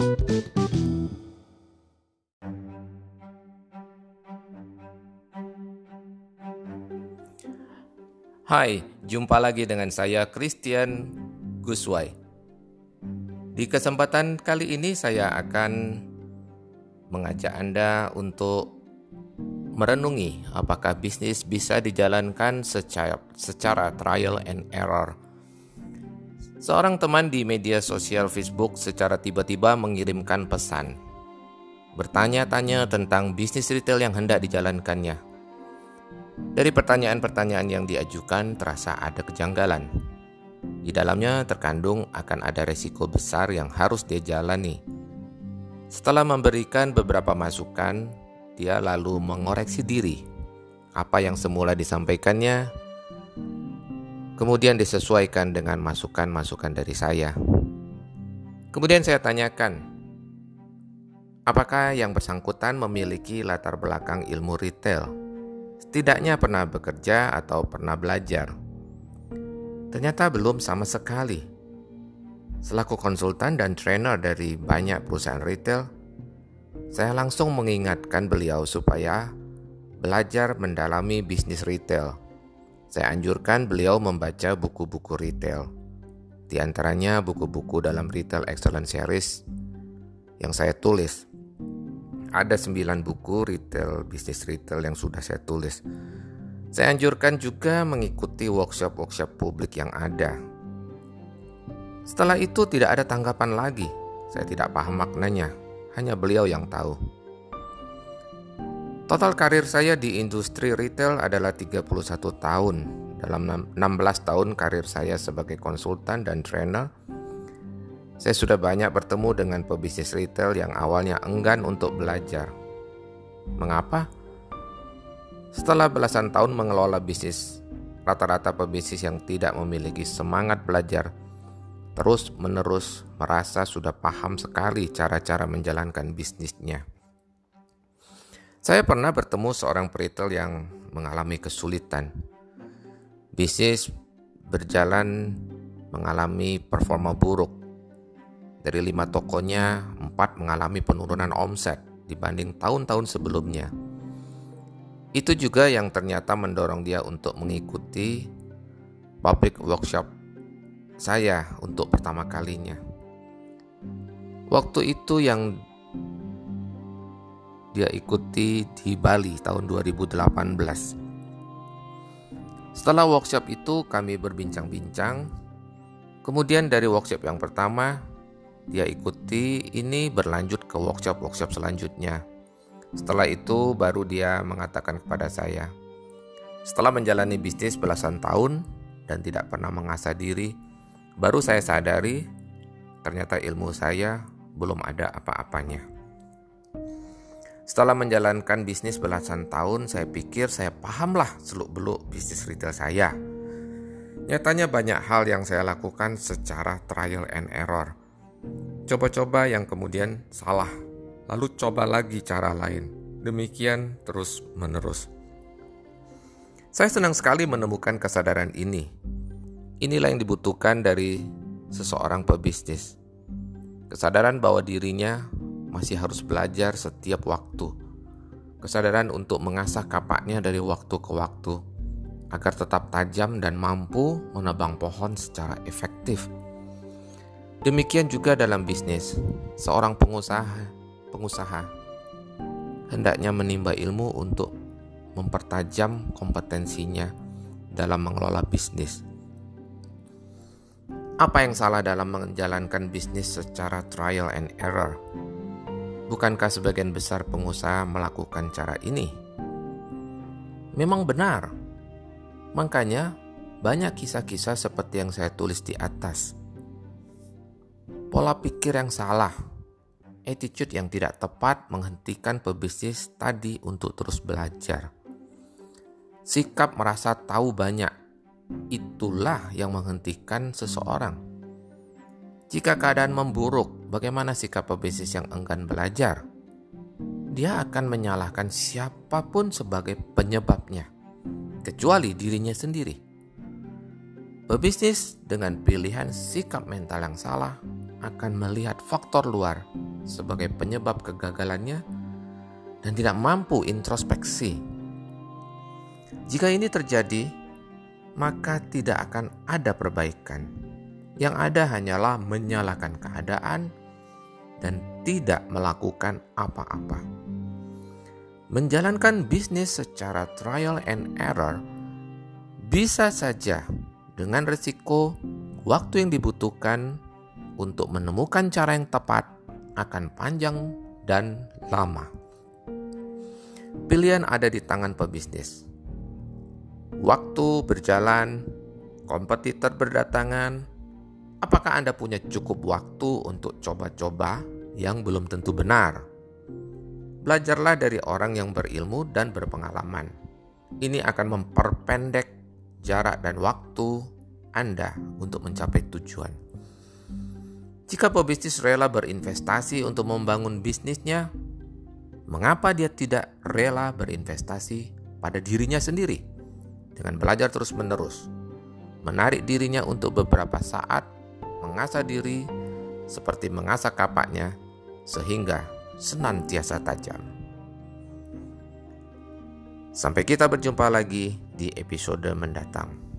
Hai, jumpa lagi dengan saya Christian Guswai. Di kesempatan kali ini saya akan mengajak Anda untuk merenungi apakah bisnis bisa dijalankan secara, secara trial and error. Seorang teman di media sosial Facebook secara tiba-tiba mengirimkan pesan. Bertanya-tanya tentang bisnis retail yang hendak dijalankannya. Dari pertanyaan-pertanyaan yang diajukan terasa ada kejanggalan. Di dalamnya terkandung akan ada resiko besar yang harus dia jalani. Setelah memberikan beberapa masukan, dia lalu mengoreksi diri. Apa yang semula disampaikannya kemudian disesuaikan dengan masukan-masukan dari saya. Kemudian saya tanyakan, apakah yang bersangkutan memiliki latar belakang ilmu retail? Setidaknya pernah bekerja atau pernah belajar. Ternyata belum sama sekali. Selaku konsultan dan trainer dari banyak perusahaan retail, saya langsung mengingatkan beliau supaya belajar mendalami bisnis retail. Saya anjurkan beliau membaca buku-buku retail. Di antaranya buku-buku dalam Retail Excellence Series yang saya tulis ada 9 buku retail, bisnis retail yang sudah saya tulis. Saya anjurkan juga mengikuti workshop-workshop publik yang ada. Setelah itu tidak ada tanggapan lagi. Saya tidak paham maknanya, hanya beliau yang tahu. Total karir saya di industri retail adalah 31 tahun. Dalam 16 tahun karir saya sebagai konsultan dan trainer, saya sudah banyak bertemu dengan pebisnis retail yang awalnya enggan untuk belajar. Mengapa? Setelah belasan tahun mengelola bisnis, rata-rata pebisnis yang tidak memiliki semangat belajar terus-menerus merasa sudah paham sekali cara-cara menjalankan bisnisnya. Saya pernah bertemu seorang peritel yang mengalami kesulitan. Bisnis berjalan mengalami performa buruk dari lima tokonya, empat mengalami penurunan omset dibanding tahun-tahun sebelumnya. Itu juga yang ternyata mendorong dia untuk mengikuti public workshop saya untuk pertama kalinya. Waktu itu yang dia ikuti di Bali tahun 2018. Setelah workshop itu kami berbincang-bincang. Kemudian dari workshop yang pertama dia ikuti ini berlanjut ke workshop-workshop selanjutnya. Setelah itu baru dia mengatakan kepada saya, setelah menjalani bisnis belasan tahun dan tidak pernah mengasah diri, baru saya sadari ternyata ilmu saya belum ada apa-apanya. Setelah menjalankan bisnis belasan tahun, saya pikir saya pahamlah seluk-beluk bisnis retail saya. Nyatanya banyak hal yang saya lakukan secara trial and error. Coba-coba yang kemudian salah, lalu coba lagi cara lain. Demikian terus-menerus. Saya senang sekali menemukan kesadaran ini. Inilah yang dibutuhkan dari seseorang pebisnis. Kesadaran bahwa dirinya masih harus belajar setiap waktu. Kesadaran untuk mengasah kapaknya dari waktu ke waktu agar tetap tajam dan mampu menebang pohon secara efektif. Demikian juga dalam bisnis, seorang pengusaha pengusaha hendaknya menimba ilmu untuk mempertajam kompetensinya dalam mengelola bisnis. Apa yang salah dalam menjalankan bisnis secara trial and error? Bukankah sebagian besar pengusaha melakukan cara ini? Memang benar. Makanya, banyak kisah-kisah seperti yang saya tulis di atas Pola pikir yang salah, attitude yang tidak tepat menghentikan pebisnis tadi untuk terus belajar. Sikap merasa tahu banyak, itulah yang menghentikan seseorang. Jika keadaan memburuk, bagaimana sikap pebisnis yang enggan belajar? Dia akan menyalahkan siapa pun sebagai penyebabnya, kecuali dirinya sendiri. Pebisnis dengan pilihan sikap mental yang salah akan melihat faktor luar sebagai penyebab kegagalannya dan tidak mampu introspeksi. Jika ini terjadi, maka tidak akan ada perbaikan. Yang ada hanyalah menyalahkan keadaan dan tidak melakukan apa-apa. Menjalankan bisnis secara trial and error bisa saja dengan risiko waktu yang dibutuhkan untuk menemukan cara yang tepat akan panjang dan lama. Pilihan ada di tangan pebisnis. Waktu berjalan, kompetitor berdatangan. Apakah Anda punya cukup waktu untuk coba-coba yang belum tentu benar? Belajarlah dari orang yang berilmu dan berpengalaman. Ini akan memperpendek jarak dan waktu Anda untuk mencapai tujuan. Jika pebisnis rela berinvestasi untuk membangun bisnisnya, mengapa dia tidak rela berinvestasi pada dirinya sendiri dengan belajar terus-menerus, menarik dirinya untuk beberapa saat, mengasah diri seperti mengasah kapaknya sehingga senantiasa tajam. Sampai kita berjumpa lagi di episode mendatang.